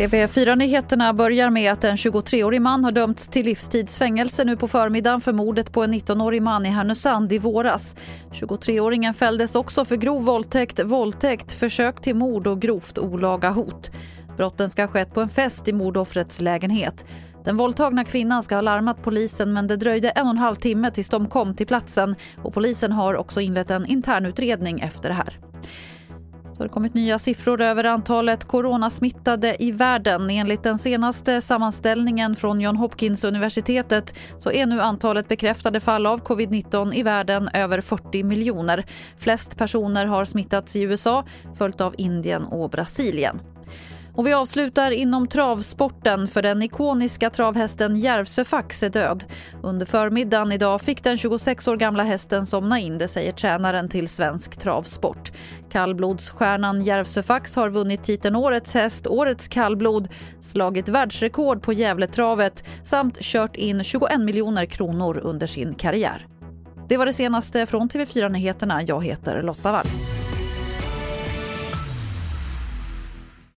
TV4-nyheterna börjar med att en 23-årig man har dömts till livstidsfängelse nu på förmiddagen för mordet på en 19-årig man i Härnösand i våras. 23-åringen fälldes också för grov våldtäkt, våldtäkt, försök till mord och grovt olaga hot. Brotten ska ha skett på en fest i mordoffrets lägenhet. Den våldtagna kvinnan ska ha larmat polisen men det dröjde en och en halv timme tills de kom till platsen och polisen har också inlett en internutredning efter det här. Så har det kommit nya siffror över antalet coronasmittade i världen. Enligt den senaste sammanställningen från John Hopkins universitetet så är nu antalet bekräftade fall av covid-19 i världen över 40 miljoner. Flest personer har smittats i USA, följt av Indien och Brasilien. Och vi avslutar inom travsporten för den ikoniska travhästen Järvsöfax är död. Under förmiddagen idag fick den 26 år gamla hästen somna in, det säger tränaren till svensk travsport. Kallblodsstjärnan Järvsöfax har vunnit titeln Årets häst, Årets kallblod, slagit världsrekord på Gävletravet samt kört in 21 miljoner kronor under sin karriär. Det var det senaste från TV4 Nyheterna. Jag heter Lotta Wall.